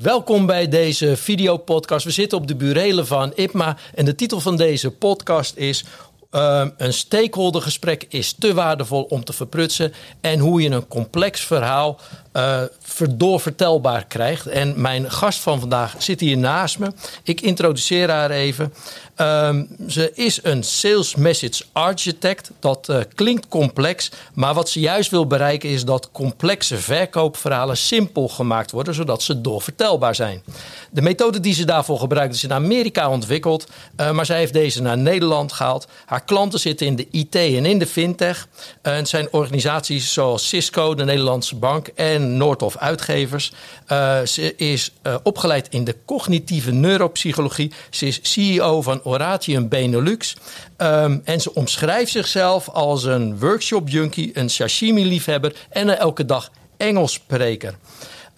Welkom bij deze videopodcast. We zitten op de burelen van IPMA en de titel van deze podcast is uh, een stakeholdergesprek is te waardevol om te verprutsen en hoe je een complex verhaal uh, doorvertelbaar krijgt. En mijn gast van vandaag zit hier naast me. Ik introduceer haar even. Um, ze is een sales message architect. Dat uh, klinkt complex, maar wat ze juist wil bereiken is dat complexe verkoopverhalen simpel gemaakt worden, zodat ze doorvertelbaar zijn. De methode die ze daarvoor gebruikt is in Amerika ontwikkeld, uh, maar zij heeft deze naar Nederland gehaald. Haar klanten zitten in de IT en in de fintech. Uh, het zijn organisaties zoals Cisco, de Nederlandse Bank en Noordhof Uitgevers. ze is opgeleid in de cognitieve neuropsychologie. Ze is CEO van Oratium Benelux. Um, en ze omschrijft zichzelf als een workshop junkie, een sashimi-liefhebber en een elke dag Engels spreker.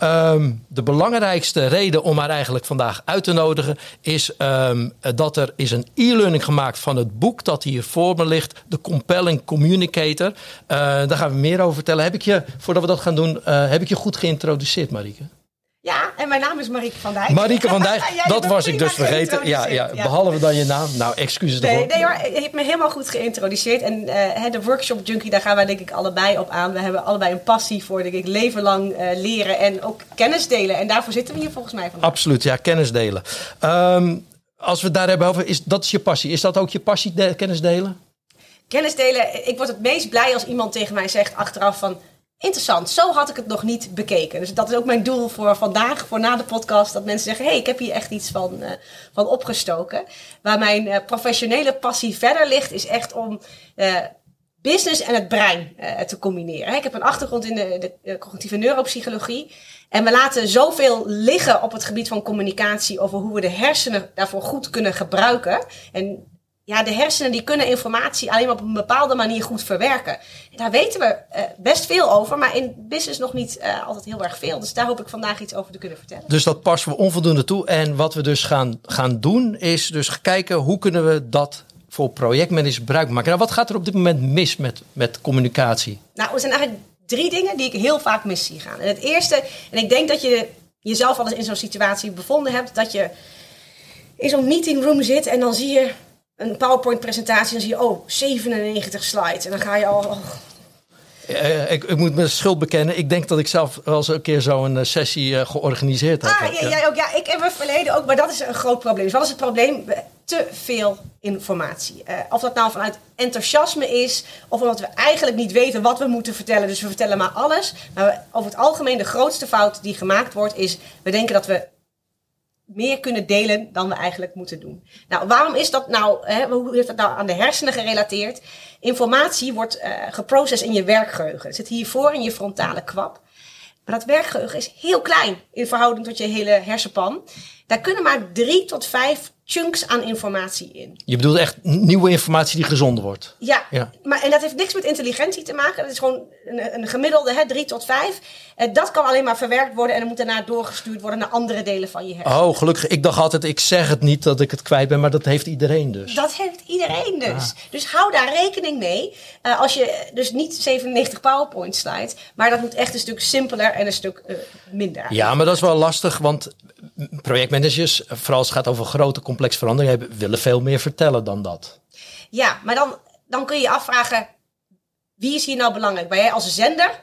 Um, de belangrijkste reden om haar eigenlijk vandaag uit te nodigen is um, dat er is een e-learning gemaakt van het boek dat hier voor me ligt, The Compelling Communicator. Uh, daar gaan we meer over vertellen. Heb ik je, voordat we dat gaan doen, uh, heb ik je goed geïntroduceerd, Marieke? Ja, en mijn naam is Marieke van Dijk. Marieke van Dijk, ja, dat was ik dus vergeten. Ja, ja, ja, behalve dan je naam. Nou, excuses nee, daarvoor. Nee hoor, je hebt me helemaal goed geïntroduceerd. En uh, de workshop junkie, daar gaan wij denk ik allebei op aan. We hebben allebei een passie voor, denk ik, leven lang uh, leren en ook kennis delen. En daarvoor zitten we hier volgens mij vandaag. Absoluut, ja, kennis delen. Um, als we het daar hebben over, is, dat is je passie. Is dat ook je passie, de, kennis delen? Kennis delen, ik word het meest blij als iemand tegen mij zegt achteraf van interessant. Zo had ik het nog niet bekeken. Dus dat is ook mijn doel voor vandaag, voor na de podcast. Dat mensen zeggen, hé, hey, ik heb hier echt iets van, uh, van opgestoken. Waar mijn uh, professionele passie verder ligt, is echt om uh, business en het brein te combineren. Ik heb een achtergrond in de, de cognitieve neuropsychologie. En we laten zoveel liggen op het gebied van communicatie over hoe we de hersenen daarvoor goed kunnen gebruiken. En ja, de hersenen die kunnen informatie alleen maar op een bepaalde manier goed verwerken. En daar weten we uh, best veel over, maar in business nog niet uh, altijd heel erg veel. Dus daar hoop ik vandaag iets over te kunnen vertellen. Dus dat passen we onvoldoende toe. En wat we dus gaan, gaan doen, is dus kijken hoe kunnen we dat voor projectmanagers gebruik maken. Nou, wat gaat er op dit moment mis met, met communicatie? Nou, er zijn eigenlijk drie dingen die ik heel vaak mis zie gaan. En het eerste, en ik denk dat je jezelf al eens in zo'n situatie bevonden hebt, dat je in zo'n meeting room zit en dan zie je een PowerPoint-presentatie, dan zie je, oh, 97 slides. En dan ga je al. Oh. Uh, ik, ik, moet mijn schuld bekennen. Ik denk dat ik zelf wel eens een keer zo'n uh, sessie uh, georganiseerd heb. Ah, ja, jij ook. Ja, ik heb het verleden ook, maar dat is een groot probleem. Dus wat is het probleem? Te veel informatie. of dat nou vanuit enthousiasme is, of omdat we eigenlijk niet weten wat we moeten vertellen. Dus we vertellen maar alles. Maar we, over het algemeen, de grootste fout die gemaakt wordt, is we denken dat we meer kunnen delen dan we eigenlijk moeten doen. Nou, waarom is dat nou, hè, hoe heeft dat nou aan de hersenen gerelateerd? Informatie wordt uh, geprocessed in je werkgeheugen. Het zit hiervoor in je frontale kwab. Maar dat werkgeheugen is heel klein in verhouding tot je hele hersenpan. Daar kunnen maar drie tot vijf chunks aan informatie in. Je bedoelt echt nieuwe informatie die gezonden wordt? Ja, ja. Maar, en dat heeft niks met intelligentie te maken. Dat is gewoon een, een gemiddelde, hè, drie tot vijf. Uh, dat kan alleen maar verwerkt worden en dan moet daarna doorgestuurd worden naar andere delen van je hersenen. Oh, gelukkig. Ik dacht altijd, ik zeg het niet dat ik het kwijt ben, maar dat heeft iedereen dus. Dat heeft iedereen dus. Ah. Dus hou daar rekening mee. Uh, als je dus niet 97 PowerPoint slides, maar dat moet echt een stuk simpeler en een stuk uh, minder. Ja, maar dat is wel lastig, want projectmanagers, vooral als het gaat over grote complexe veranderingen, willen veel meer vertellen dan dat. Ja, maar dan, dan kun je je afvragen, wie is hier nou belangrijk? Ben jij als zender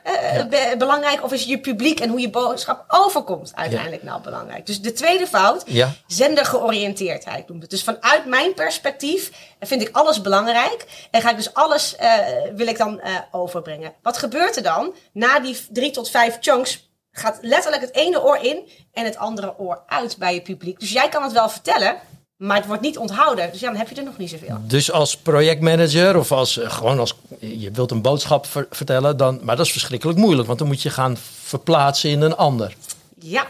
ja. belangrijk of is je publiek en hoe je boodschap overkomt uiteindelijk ja. nou belangrijk? Dus de tweede fout, ja. zendergeoriënteerdheid noemt het. Dus vanuit mijn perspectief vind ik alles belangrijk en ga ik dus alles uh, wil ik dan uh, overbrengen. Wat gebeurt er dan? Na die drie tot vijf chunks gaat letterlijk het ene oor in en het andere oor uit bij je publiek. Dus jij kan het wel vertellen, maar het wordt niet onthouden. Dus ja, dan heb je er nog niet zoveel. Dus als projectmanager of als gewoon als je wilt een boodschap ver vertellen, dan, maar dat is verschrikkelijk moeilijk, want dan moet je gaan verplaatsen in een ander. Ja,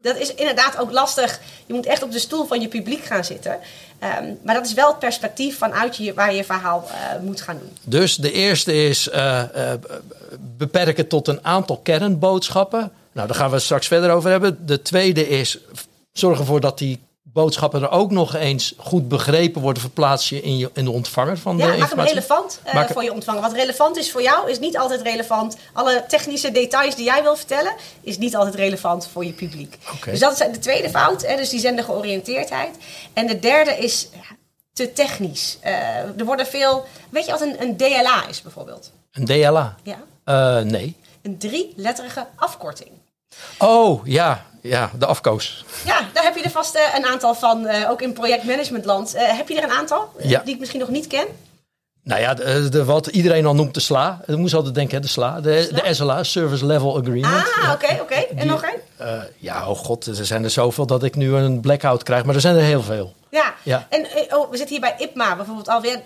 dat is inderdaad ook lastig. Je moet echt op de stoel van je publiek gaan zitten. Um, maar dat is wel het perspectief vanuit je, waar je verhaal uh, moet gaan doen. Dus de eerste is uh, uh, beperken tot een aantal kernboodschappen. Nou, daar gaan we het straks verder over hebben. De tweede is zorgen ervoor dat die boodschappen er ook nog eens goed begrepen worden, verplaats je in, je, in de ontvanger van Ja, de maak hem relevant eh, Maak- voor je ontvanger. Wat relevant is voor jou, is niet altijd relevant. Alle technische details die jij wil vertellen, is niet altijd relevant voor je publiek. Dus dat is de tweede fout, hè, dus die zendergeoriënteerdheid. En de derde is ja, te technisch. Eh, er worden veel... Weet je wat een, een DLA is bijvoorbeeld? Een DLA? Ja? Eh, nee. Een drie-letterige afkorting. Oh, ja, ja, de afkoos. Ja, daar heb je er vast eh, een aantal van, eh, ook in projectmanagementland. Eh heb je er een aantal Ja. die ik misschien nog niet ken? Nou ja, de, de- wat iedereen al noemt de SLA. Ik moest altijd denken, de SLA. De, SLA? de SLA, Service Level Agreement. Ah, oké, oké. En nog één? Ja, oh god, er zijn er zoveel dat ik nu een blackout krijg. Maar er zijn er heel veel. Ja. Ja. En oh, we zitten hier bij IPMA bijvoorbeeld alweer.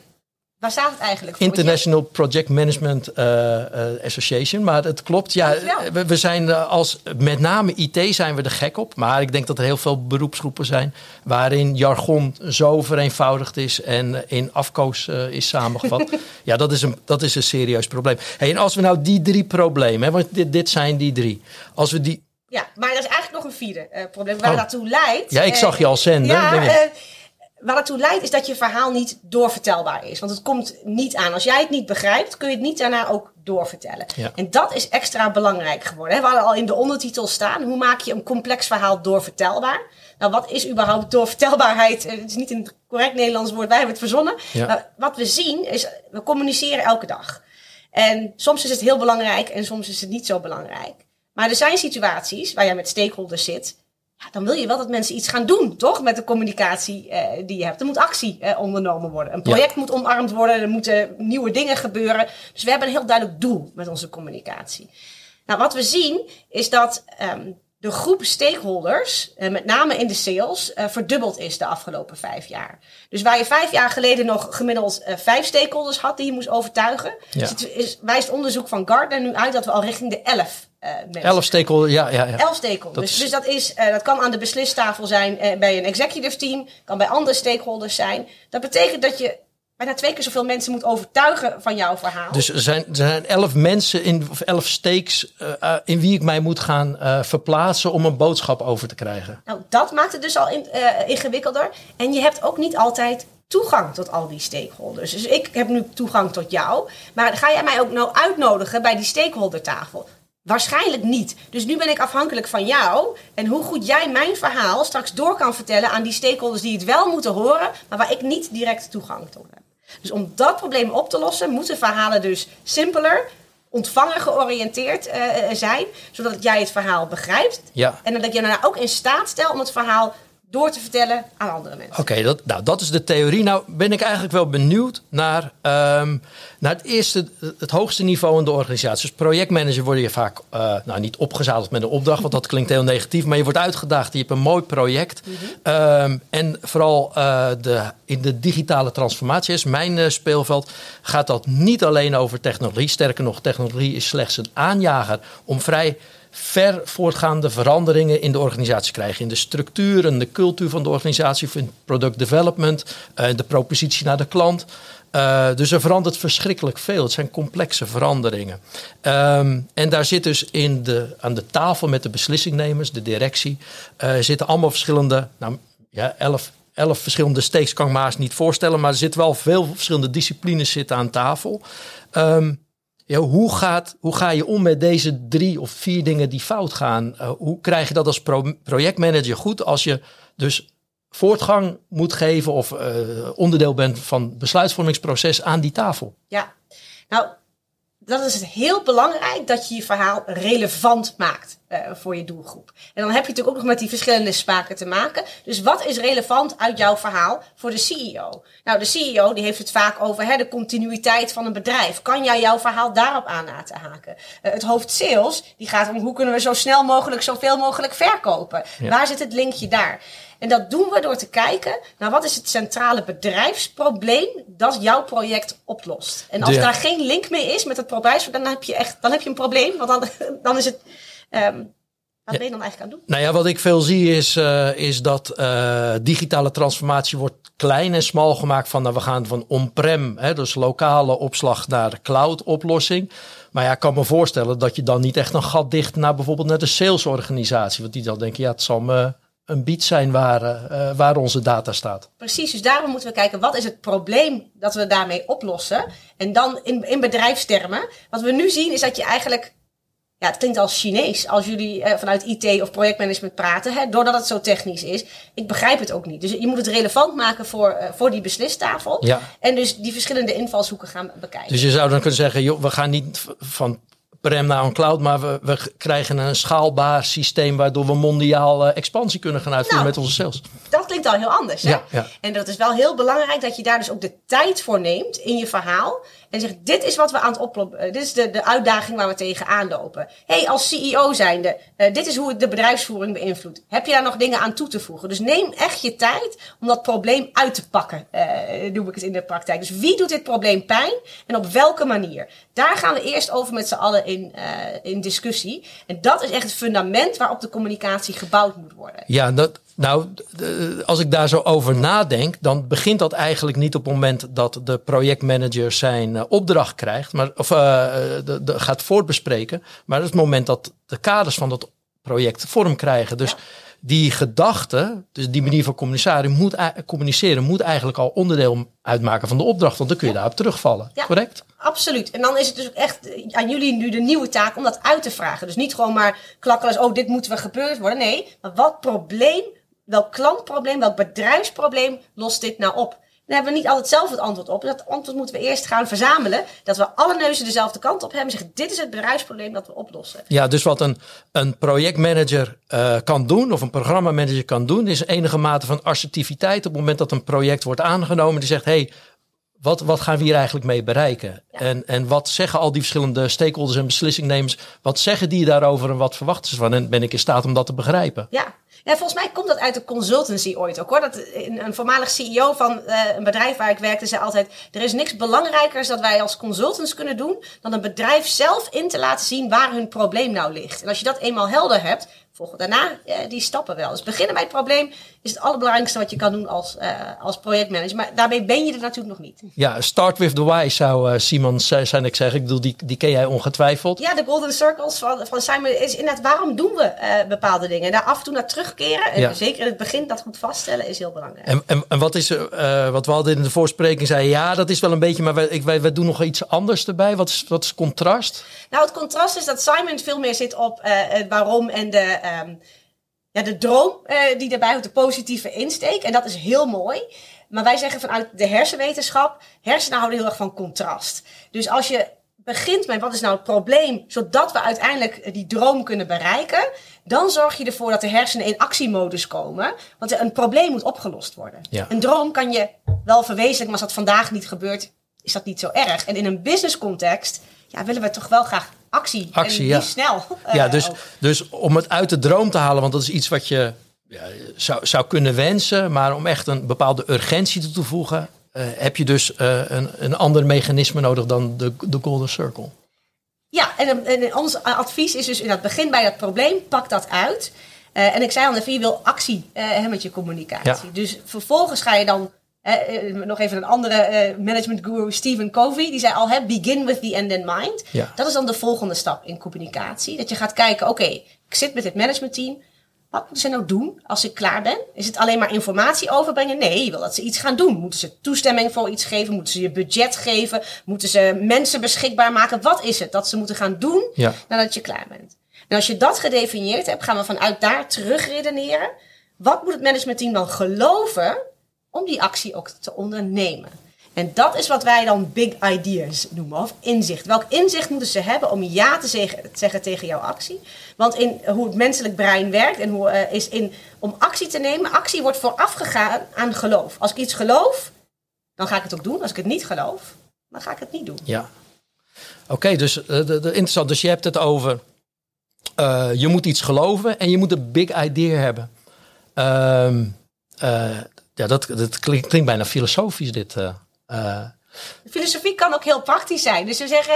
Waar staat het eigenlijk voor? International Project Management eh, eh, Association. Maar het klopt, ja, we, we zijn eh, als met name IT zijn we er gek op. Maar ik denk dat er heel veel beroepsgroepen zijn waarin jargon zo vereenvoudigd is en in afkoos is samengevat. ja, dat is, een, dat is een serieus probleem. Hey, en als we nou die drie problemen, hè, want dit, dit zijn die drie. Als we die. Ja, maar er is eigenlijk nog een vierde probleem. Waar Oh. naartoe leidt. Ja, ik zag je al zenden. Ja, waar dat toe leidt is dat je verhaal niet doorvertelbaar is. Want het komt niet aan. Als jij het niet begrijpt, kun je het niet daarna ook doorvertellen. Ja. En dat is extra belangrijk geworden. hè. We hadden al in de ondertitel staan. Hoe maak je een complex verhaal doorvertelbaar? Nou, wat is überhaupt doorvertelbaarheid? Eh, Het is niet een correct Nederlands woord. Wij hebben het verzonnen. Ja. Maar wat we zien is, we communiceren elke dag. En soms is het heel belangrijk en soms is het niet zo belangrijk. Maar er zijn situaties waar jij met stakeholders zit. Ja, dan wil je wel dat mensen iets gaan doen, toch? Met de communicatie eh, die je hebt. Er moet actie eh, ondernomen worden. Een project moet omarmd worden. Er moeten nieuwe dingen gebeuren. Dus we hebben een heel duidelijk doel met onze communicatie. Nou, wat we zien is dat ehm, de groep stakeholders, eh, met name in de sales, eh, verdubbeld is de afgelopen vijf jaar. Dus waar je vijf jaar geleden nog gemiddeld eh, vijf stakeholders had die je moest overtuigen, Ja. is, is- wijst onderzoek van Gartner nu uit dat we al richting de elf eh mensen Elf stakeholders, ja, ja, ja. Elf stakeholders. Dus, is- dus dat, is, dat kan aan de beslistafel zijn bij een executive team, kan bij andere stakeholders zijn. Dat betekent dat je bijna twee keer zoveel mensen moet overtuigen van jouw verhaal. Dus er zijn, er zijn elf mensen, in, of elf stakes eh, eh, in wie ik mij moet gaan eh, verplaatsen om een boodschap over te krijgen. Nou, dat maakt het dus al in- ingewikkelder. En je hebt ook niet altijd toegang tot al die stakeholders. Dus ik heb nu toegang tot jou. Maar ga jij mij ook nou uitnodigen bij die stakeholdertafel? Waarschijnlijk niet. Dus nu ben ik afhankelijk van jou. En hoe goed jij mijn verhaal straks door kan vertellen aan die stakeholders die het wel moeten horen, maar waar ik niet direct toegang tot heb. Dus om dat probleem op te lossen, moeten verhalen dus simpeler, ontvanger georiënteerd eh, zijn, zodat jij het verhaal begrijpt. Ja. En dat je daarna ook in staat stelt om het verhaal door te vertellen aan andere mensen. Oké, dat, nou, dat is de theorie. Nou ben ik eigenlijk wel benieuwd naar, ehm, naar het eerste, het hoogste niveau in de organisatie. Als projectmanager word je vaak, eh, nou niet opgezadeld met een opdracht, want dat klinkt heel negatief, maar je wordt uitgedaagd. Je hebt een mooi project. Ehm, en vooral eh, de, in de digitale transformatie is mijn eh, speelveld, gaat dat niet alleen over technologie. Sterker nog, technologie is slechts een aanjager om vrij ver voortgaande veranderingen in de organisatie krijgen. In de structuur en de cultuur van de organisatie, in product development, eh, de propositie naar de klant. Eh, dus er verandert verschrikkelijk veel. Het zijn complexe veranderingen. Ehm, en daar zit dus in de, aan de tafel met de beslissingnemers, de directie, eh, zitten allemaal verschillende, nou ja, elf, elf verschillende stakes kan ik me niet voorstellen, maar er zitten wel veel verschillende disciplines zitten aan tafel. Ehm, ja, hoe, gaat, hoe ga je om met deze drie of vier dingen die fout gaan? Uh, hoe krijg je dat als pro projectmanager goed als je dus voortgang moet geven of uh, onderdeel bent van besluitvormingsproces aan die tafel? Ja, nou, dat is het heel belangrijk dat je je verhaal relevant maakt uh, voor je doelgroep. En dan heb je natuurlijk ook nog met die verschillende spaken te maken. Dus wat is relevant uit jouw verhaal voor de CEO? Nou, de CEO die heeft het vaak over hè, de continuïteit van een bedrijf. Kan jij jouw verhaal daarop aan laten haken? Uh, het hoofd sales die gaat om hoe kunnen we zo snel mogelijk zoveel mogelijk verkopen? Ja. Waar zit het linkje daar? En dat doen we door te kijken naar wat is het centrale bedrijfsprobleem dat jouw project oplost. En als Ja. daar geen link meer is met het bedrijfsprobleem, dan heb je echt dan heb je een probleem. Want dan, dan is het. Um, wat ben je dan eigenlijk aan doen? Nou ja, wat ik veel zie is, uh, is dat uh, digitale transformatie wordt klein en smal gemaakt van nou, we gaan van on-prem, dus lokale opslag naar cloud oplossing. Maar ja, ik kan me voorstellen dat je dan niet echt een gat dicht naar bijvoorbeeld naar de salesorganisatie. Want die dan denken, ja, het zal me een beat zijn waar, uh, waar onze data staat. Precies, dus daarom moeten we kijken wat is het probleem dat we daarmee oplossen. En dan in, in bedrijfstermen. Wat we nu zien is dat je eigenlijk ja, het klinkt als Chinees als jullie eh, vanuit IT of projectmanagement praten, hè, doordat het zo technisch is. Ik begrijp het ook niet. Dus je moet het relevant maken voor, uh, voor die beslistafel. Ja. En dus die verschillende invalshoeken gaan bekijken. Dus je zou dan kunnen zeggen, joh, we gaan niet van prem naar een cloud, maar we, we krijgen een schaalbaar systeem waardoor we mondiaal uh, expansie kunnen gaan uitvoeren Nou, met onze sales. Al heel anders. Hè? Ja, ja. En dat is wel heel belangrijk dat je daar dus ook de tijd voor neemt in je verhaal. En zegt, dit is wat we aan het oplopen. Dit is de, de uitdaging waar we tegenaan lopen. hey, als CEO zijnde, uh, dit is hoe het de bedrijfsvoering beïnvloedt. Heb je daar nog dingen aan toe te voegen? Dus neem echt je tijd om dat probleem uit te pakken, uh, noem ik het in de praktijk. Dus wie doet dit probleem pijn en op welke manier? Daar gaan we eerst over met z'n allen in, uh, in discussie. En dat is echt het fundament waarop de communicatie gebouwd moet worden. Ja, dat, nou, als ik daar zo over nadenk, dan begint dat eigenlijk niet op het moment dat de projectmanager zijn uh, opdracht krijgt, maar, of uh, de, de, gaat voortbespreken. Maar dat is het moment dat de kaders van dat project vorm krijgen. Dus die gedachte, dus die manier van communiceren moet, communiceren, moet eigenlijk al onderdeel uitmaken van de opdracht, want dan kun je ja. daarop terugvallen. Ja. Correct? Absoluut. En dan is het dus echt aan jullie nu de nieuwe taak om dat uit te vragen. Dus niet gewoon maar klakkelen als, oh, dit moet we gebeurd worden. Nee, maar wat probleem welk klantprobleem, welk bedrijfsprobleem lost dit nou op? Dan hebben we niet altijd zelf het antwoord op. Dat antwoord moeten we eerst gaan verzamelen. Dat we alle neuzen dezelfde kant op hebben. Zeggen, dit is het bedrijfsprobleem dat we oplossen. Ja, dus wat een, een projectmanager uh, kan doen, of een programmamanager kan doen, is enige mate van assertiviteit op het moment dat een project wordt aangenomen. Die zegt, hey, wat, wat gaan we hier eigenlijk mee bereiken? Ja. En, en wat zeggen al die verschillende stakeholders en beslissingnemers? Wat zeggen die daarover en wat verwachten ze van? En ben ik in staat om dat te begrijpen? Ja, ja, volgens mij komt dat uit de consultancy ooit ook hoor. Dat een, een voormalig CEO van uh, een bedrijf waar ik werkte zei altijd: er is niks belangrijkers dat wij als consultants kunnen doen dan een bedrijf zelf in te laten zien waar hun probleem nou ligt. En als je dat eenmaal helder hebt, volgen daarna uh, die stappen wel. Dus beginnen bij het probleem is het allerbelangrijkste wat je kan doen als, uh, als projectmanager. Maar daarmee ben je er natuurlijk nog niet. Ja, start with the why zou Simon zijn ik zeggen. Ik bedoel, die, die ken jij ongetwijfeld. Ja, de golden circles van, van Simon is inderdaad waarom doen we bepaalde dingen. En daar af en toe naar terugkeren. En Ja. zeker in het begin dat goed vaststellen is heel belangrijk. En, en, en wat is, wat we hadden in de voorspreking zei, ja, dat is wel een beetje, maar wij, ik, wij, wij doen nog iets anders erbij. Wat is, wat is contrast? Nou, het contrast is dat Simon veel meer zit op het waarom en de, um, ja, de droom uh, die daarbij hoort, de positieve insteek. En dat is heel mooi. Maar wij zeggen vanuit de hersenwetenschap, hersenen houden heel erg van contrast. Dus als je begint met wat is nou het probleem, zodat we uiteindelijk die droom kunnen bereiken, dan zorg je ervoor dat de hersenen in actiemodus komen. Want een probleem moet opgelost worden. Ja. Een droom kan je wel verwezenlijken, maar als dat vandaag niet gebeurt, is dat niet zo erg. En in een business context ja, willen we toch wel graag actie. Actie, en ja. snel. Ja, dus, dus om het uit de droom te halen, want dat is iets wat je ja, zou, zou kunnen wensen, maar om echt een bepaalde urgentie toe te voegen, uh, heb je dus uh, een, een ander mechanisme nodig dan de, de Golden Circle. Ja, en, en ons advies is dus in het begin bij dat probleem, pak dat uit. Uh, en ik zei al, je wil actie uh, met je communicatie. Ja. Dus vervolgens ga je dan, uh, nog even een andere management guru, Stephen Covey, die zei al, begin with the end in mind. Ja. Dat is dan de volgende stap in communicatie. Dat je gaat kijken, oké, okay, ik zit met het managementteam. Wat moeten ze nou doen als ik klaar ben? Is het alleen maar informatie overbrengen? Nee, je wil dat ze iets gaan doen. Moeten ze toestemming voor iets geven? Moeten ze je budget geven? Moeten ze mensen beschikbaar maken? Wat is het dat ze moeten gaan doen ja. nadat je klaar bent? En als je dat gedefinieerd hebt, gaan we vanuit daar terug redeneren. Wat moet het managementteam dan geloven om die actie ook te ondernemen? En dat is wat wij dan big ideas noemen, of inzicht. Welk inzicht moeten ze hebben om ja te zeggen, tegen jouw actie? Want in hoe het menselijk brein werkt en hoe uh, is in om actie te nemen, actie wordt voorafgegaan aan geloof. Als ik iets geloof, dan ga ik het ook doen. Als ik het niet geloof, dan ga ik het niet doen. Ja. Oké, dus uh, de, interessant. Dus je hebt het over. Uh, je moet iets geloven en je moet een big idea hebben. Um, ja, dat, dat klinkt, bijna filosofisch dit. Uh, Filosofie kan ook heel praktisch zijn. Dus we zeggen,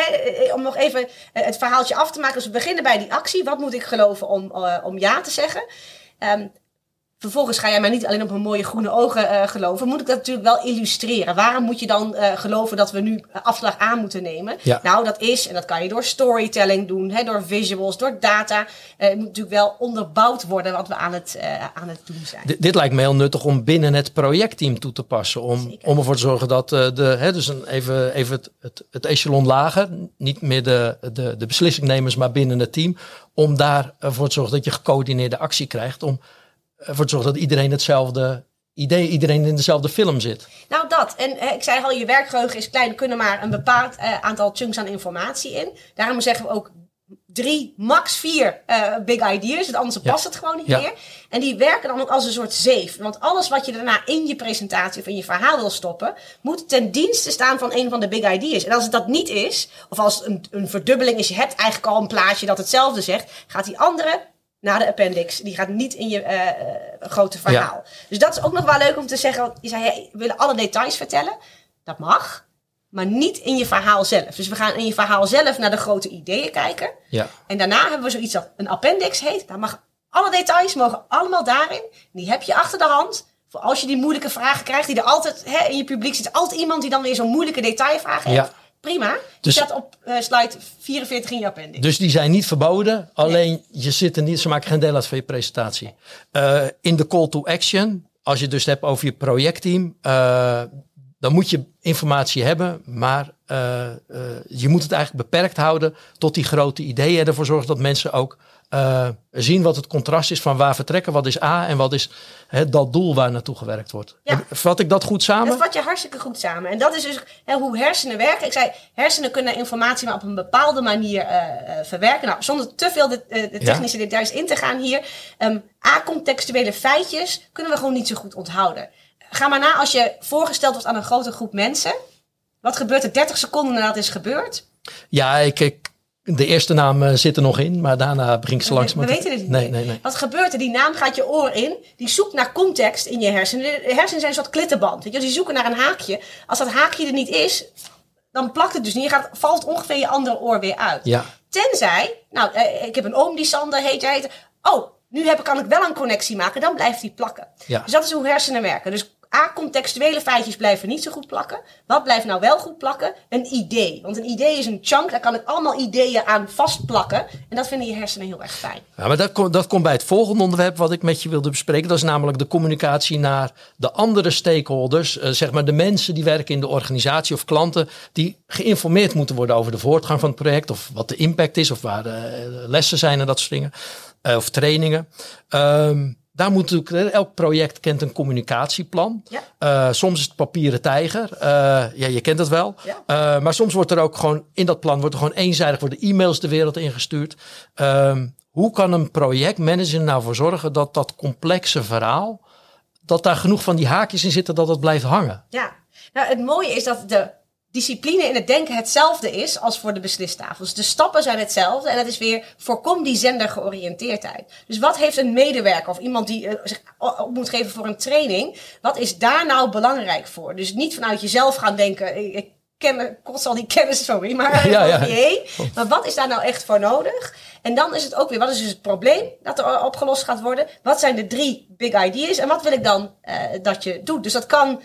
om nog even het verhaaltje af te maken. Dus we beginnen bij die actie. Wat moet ik geloven om, om ja te zeggen? Um, vervolgens ga jij mij niet alleen op mijn mooie groene ogen uh, geloven. Moet ik dat natuurlijk wel illustreren. Waarom moet je dan uh, geloven dat we nu afslag aan moeten nemen? Ja. Nou, dat is, en dat kan je door storytelling doen, hè, door visuals, door data. Uh, het moet natuurlijk wel onderbouwd worden wat we aan het, aan het doen zijn. D dit lijkt me heel nuttig om binnen het projectteam toe te passen. Om, om ervoor te zorgen dat de, hè, dus een, even, even het, het, het echelon lager, niet meer de, de, de beslissingnemers, maar binnen het team. Om daarvoor te zorgen dat je gecoördineerde actie krijgt. Om ervoor zorgen dat iedereen hetzelfde idee, iedereen in dezelfde film zit. Nou, dat. En hè, ik zei al, je werkgeheugen is klein. Er kunnen maar een bepaald uh, aantal chunks aan informatie in. Daarom zeggen we ook drie, max vier uh, big ideas. Want anders Ja. past het gewoon niet Ja. meer. En die werken dan ook als een soort zeef. Want alles wat je daarna in je presentatie of in je verhaal wil stoppen, moet ten dienste staan van een van de big ideas. En als het dat niet is, of als het een, een verdubbeling is, je hebt eigenlijk al een plaatje dat hetzelfde zegt, gaat die andere naar de appendix. Die gaat niet in je eh, eh, grote verhaal. Dus dat is ook nog wel leuk om te zeggen. Want je zei, hey, we willen alle details vertellen. Dat mag. Maar niet in je verhaal zelf. Dus we gaan in je verhaal zelf naar de grote ideeën kijken. Ja. En daarna hebben we zoiets dat een appendix heet. Daar mag alle details mogen allemaal daarin. Die heb je achter de hand. Voor als je die moeilijke vragen krijgt, die er altijd hè, in je publiek zit, altijd iemand die dan weer zo'n moeilijke detailvraag heeft. Ja. Prima. Dus- staat op eh, slide 44 in je appendix. Dus die zijn niet verboden, alleen je zit er niet, ze maken geen deel uit van je presentatie. Eh, in de call to action, als je het dus hebt over je projectteam, eh, dan moet je informatie hebben, maar je moet het eigenlijk beperkt houden tot die grote ideeën en ervoor zorgen dat mensen ook eh, zien wat het contrast is van waar vertrekken, wat is A en wat is dat doel waar naartoe gewerkt wordt. Ja. Vat ik dat goed samen? Dat vat je hartstikke goed samen. En dat is dus hoe hersenen werken. Ik zei, hersenen kunnen informatie maar op een bepaalde manier eh, eh, verwerken. Nou, zonder te veel de, de technische details in te gaan hier. Ehm acontextuele feitjes kunnen we gewoon niet zo goed onthouden. Ga maar na als je voorgesteld wordt aan een grote groep mensen. Wat gebeurt er 30 seconden nadat het is gebeurd? Ja, ik, ik, de eerste naam eh, zit er nog in, maar daarna begin ik ze langs. we weten het niet. Nee, nee, nee. Wat gebeurt er? Die naam gaat je oor in. Die zoekt naar context in je hersenen. De hersenen zijn een soort klittenband. Weet je? Dus die zoeken naar een haakje. Als dat haakje er niet is, dan plakt het dus niet. Je gaat, valt ongeveer je andere oor weer uit. Ja. Tenzij, nou, eh, ik heb een oom die Sander heet. Hij heet oh, nu heb, kan ik wel een connectie maken. Dan blijft die plakken. Ja. Dus dat is hoe hersenen werken. Dus A, contextuele feitjes blijven niet zo goed plakken. Wat blijft nou wel goed plakken? Een idee. Want een idee is een chunk. Daar kan ik allemaal ideeën aan vastplakken. En dat vinden je hersenen heel erg fijn. Ja, maar dat, komt- dat komt bij het volgende onderwerp wat ik met je wilde bespreken. Dat is namelijk de communicatie naar de andere stakeholders. eh, zeg maar de mensen die werken in de organisatie of klanten die geïnformeerd moeten worden over de voortgang van het project. Of wat de impact is of waar de lessen zijn en dat soort dingen. Eh, of trainingen. Ehm, daar moet natuurlijk, elk project kent een communicatieplan. Ja. Eh, soms is het papieren tijger. Eh, ja, je kent het wel. Ja. Eh, maar soms wordt er ook gewoon in dat plan wordt er gewoon eenzijdig worden e-mails de wereld ingestuurd. Ehm, hoe kan een projectmanager nou voor zorgen dat dat complexe verhaal, dat daar genoeg van die haakjes in zitten dat het blijft hangen? Ja, nou, het mooie is dat de discipline in het denken hetzelfde is als voor de beslistafels. De stappen zijn hetzelfde en dat is weer voorkom die zendergeoriënteerdheid. Dus wat heeft een medewerker of iemand die eh, zich op moet geven voor een training, wat is daar nou belangrijk voor? Dus niet vanuit jezelf gaan denken, ik, ken, kost al die kennis, sorry, maar Ja. Maar wat is daar nou echt voor nodig? En dan is het ook weer, wat is dus het probleem dat er opgelost gaat worden? Wat zijn de drie big ideas? En wat wil ik dan eh, dat je doet? Dus dat kan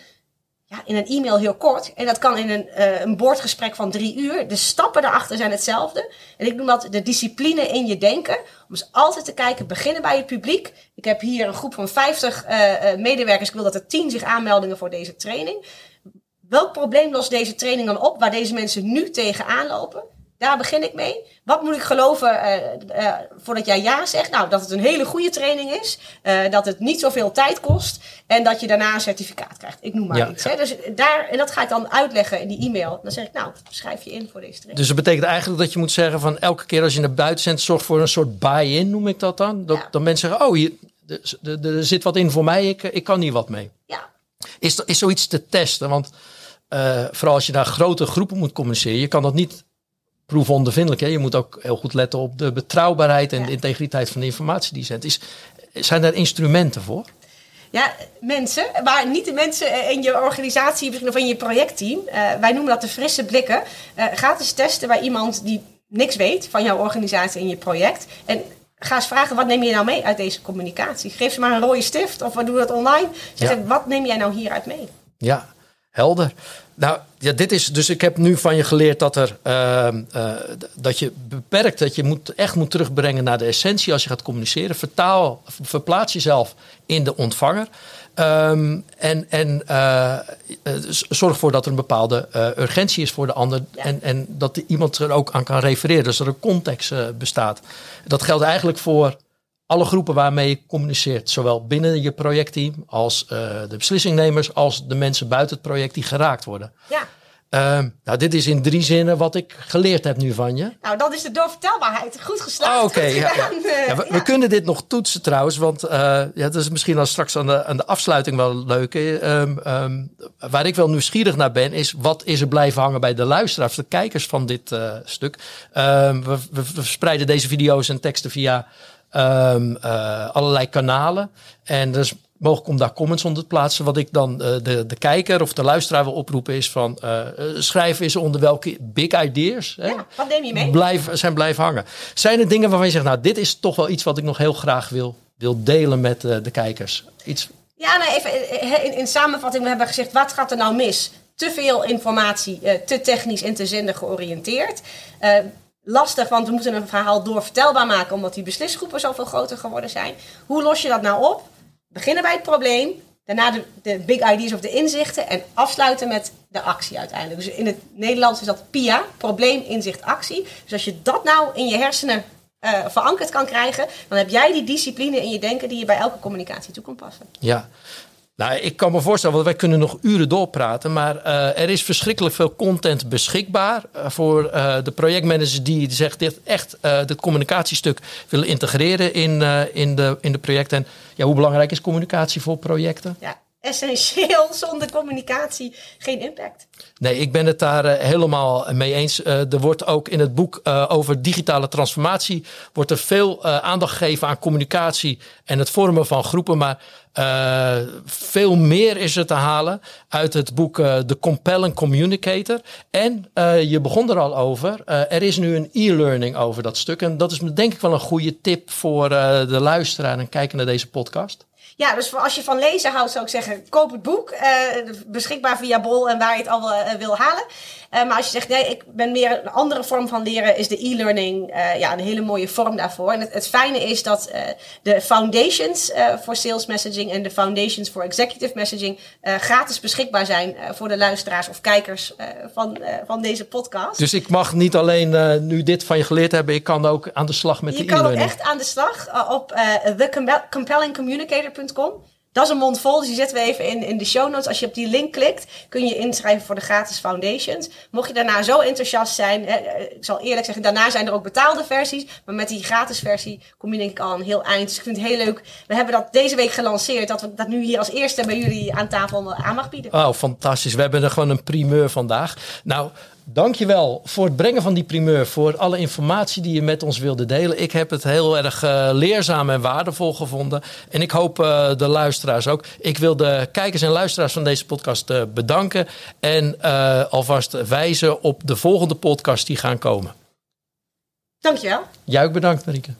ja, in een e-mail heel kort. En dat kan in een, eh, een boordgesprek van drie uur. De stappen daarachter zijn hetzelfde. En ik noem dat de discipline in je denken. Om eens altijd te kijken, beginnen bij het publiek. Ik heb hier een groep van 50 eh, eh, medewerkers. Ik wil dat er 10 zich aanmeldingen voor deze training. Welk probleem lost deze training dan op waar deze mensen nu tegenaan lopen? Daar begin ik mee. Wat moet ik geloven eh, eh, voordat jij ja zegt? Nou, dat het een hele goede training is. eh, dat het niet zoveel tijd kost. En dat je daarna een certificaat krijgt. Ik noem maar Ja, iets. ja. Hè? Dus daar, en dat ga ik dan uitleggen in die e-mail. Dan zeg ik, nou, schrijf je in voor deze training. Dus dat betekent eigenlijk dat je moet zeggen van elke keer als je naar buiten zendt, zorg voor een soort buy-in, noem ik dat dan. Dat, Ja. dat mensen zeggen, oh, hier, er, zit wat in voor mij, ik, ik kan hier wat mee. Ja, Is, is zoiets te testen? Want vooral als je naar grote groepen moet communiceren, je kan dat niet proefondervindelijk. Hè? Je moet ook heel goed letten op de betrouwbaarheid en Ja. de integriteit van de informatie die je zendt. Is, zijn daar instrumenten voor? Ja, mensen, maar niet de mensen eh, in je organisatie misschien of in je projectteam. Eh, wij noemen dat de frisse blikken. Eh, ga eens testen bij iemand die niks weet van jouw organisatie en je project. En ga eens vragen, wat neem je nou mee uit deze communicatie? Geef ze maar een rode stift of we doen het online. Zeg, Ja. wat neem jij nou hieruit mee? Ja, helder. Nou, ja, dit is dus ik heb nu van je geleerd dat er ehm, eh, dat je beperkt, dat je moet, echt moet terugbrengen naar de essentie als je gaat communiceren. Vertaal, verplaats jezelf in de ontvanger. Ehm, en en eh, eh, zorg ervoor dat er een bepaalde urgentie is voor de ander. Ja. En, en dat iemand er ook aan kan refereren. Dus dat er een context bestaat. Dat geldt eigenlijk voor alle groepen waarmee je communiceert. Zowel binnen je projectteam als eh, de beslissingnemers, als de mensen buiten het project die geraakt worden. Ja, Ehm, nou, dit is in drie zinnen wat ik geleerd heb nu van je. nou dat is de doorvertelbaarheid. Goed geslaagd. Ah, Oké, ja, ja. gedaan. Eh, Ja, we, kunnen dit nog toetsen trouwens, want eh, ja, dat is misschien al straks aan de, aan de afsluiting wel leuk. Ehm, ehm, waar ik wel nieuwsgierig naar ben, is wat is er blijven hangen bij de luisteraars, de kijkers van dit eh, stuk. We verspreiden deze video's en teksten via ehm, eh, allerlei kanalen. En dus mogelijk om daar comments onder te plaatsen. Wat ik dan eh, de, de kijker of de luisteraar wil oproepen is van eh, schrijf eens onder welke big ideas hè, Ja, wat neem je mee? blijf, zijn blijven hangen. Zijn er dingen waarvan je zegt, nou, dit is toch wel iets wat ik nog heel graag wil, wil delen met de kijkers? Iets, Ja, nou even in, in samenvatting, we hebben gezegd, wat gaat er nou mis? Te veel informatie, te technisch en te zender georiënteerd. Lastig, want we moeten een verhaal doorvertelbaar maken, omdat die beslisgroepen zoveel groter geworden zijn. Hoe los je dat nou op? Beginnen bij het probleem, daarna de, de big ideas of de inzichten en afsluiten met de actie uiteindelijk. Dus in het Nederlands is dat PIA, probleem, inzicht, actie. Dus als je dat nou in je hersenen eh, verankerd kan krijgen, dan heb jij die discipline in je denken die je bij elke communicatie toe kan passen. ja. Nou, ik kan me voorstellen, want wij kunnen nog uren doorpraten, maar eh, er is verschrikkelijk veel content beschikbaar eh, voor eh, de projectmanagers die zich dit echt uh, dit communicatiestuk willen integreren in, in, de, in de projecten. En ja, hoe belangrijk is communicatie voor projecten? Ja, essentieel. Zonder communicatie geen impact. Nee, ik ben het daar uh, helemaal mee eens. Uh, er wordt ook in het boek uh, over digitale transformatie wordt er veel aandacht gegeven aan communicatie en het vormen van groepen, maar veel meer is er te halen uit het boek The Compelling Communicator. En je begon er al over. er is nu een e-learning over dat stuk en dat is denk ik wel een goede tip voor de luisteraar en kijken naar deze podcast. Ja, dus als je van lezen houdt, zou ik zeggen, koop het boek. Beschikbaar via Bol en waar je het al wil halen. Uh, maar als je zegt, nee, ik ben meer een andere vorm van leren, is de e-learning ja, een hele mooie vorm daarvoor. En het, het fijne is dat de foundations voor sales messaging en de foundations voor executive messaging gratis beschikbaar zijn voor de luisteraars of kijkers van, van deze podcast. Dus ik mag niet alleen nu dit van je geleerd hebben, ik kan ook aan de slag met je de e-learning. Je kan ook echt aan de slag op thecompellingcommunicator.com. Dat is een mond vol, dus die zetten we even in, in de show notes. Als je op die link klikt, kun je inschrijven voor de gratis foundations. Mocht je daarna zo enthousiast zijn, eh, ik zal eerlijk zeggen, daarna zijn er ook betaalde versies. Maar met die gratis versie kom je denk ik al een heel eind. Dus ik vind het heel leuk. We hebben dat deze week gelanceerd, dat we dat nu hier als eerste bij jullie aan tafel aan mag bieden. Oh, fantastisch. We hebben er gewoon een primeur vandaag. Nou, dankjewel voor het brengen van die primeur. Voor alle informatie die je met ons wilde delen. Ik heb het heel erg uh, leerzaam en waardevol gevonden. En ik hoop uh, de luisteraars ook. Ik wil de kijkers en luisteraars van deze podcast uh, bedanken. En alvast wijzen op de volgende podcast die gaan komen. Dankjewel. Jij ook bedankt, Marieke.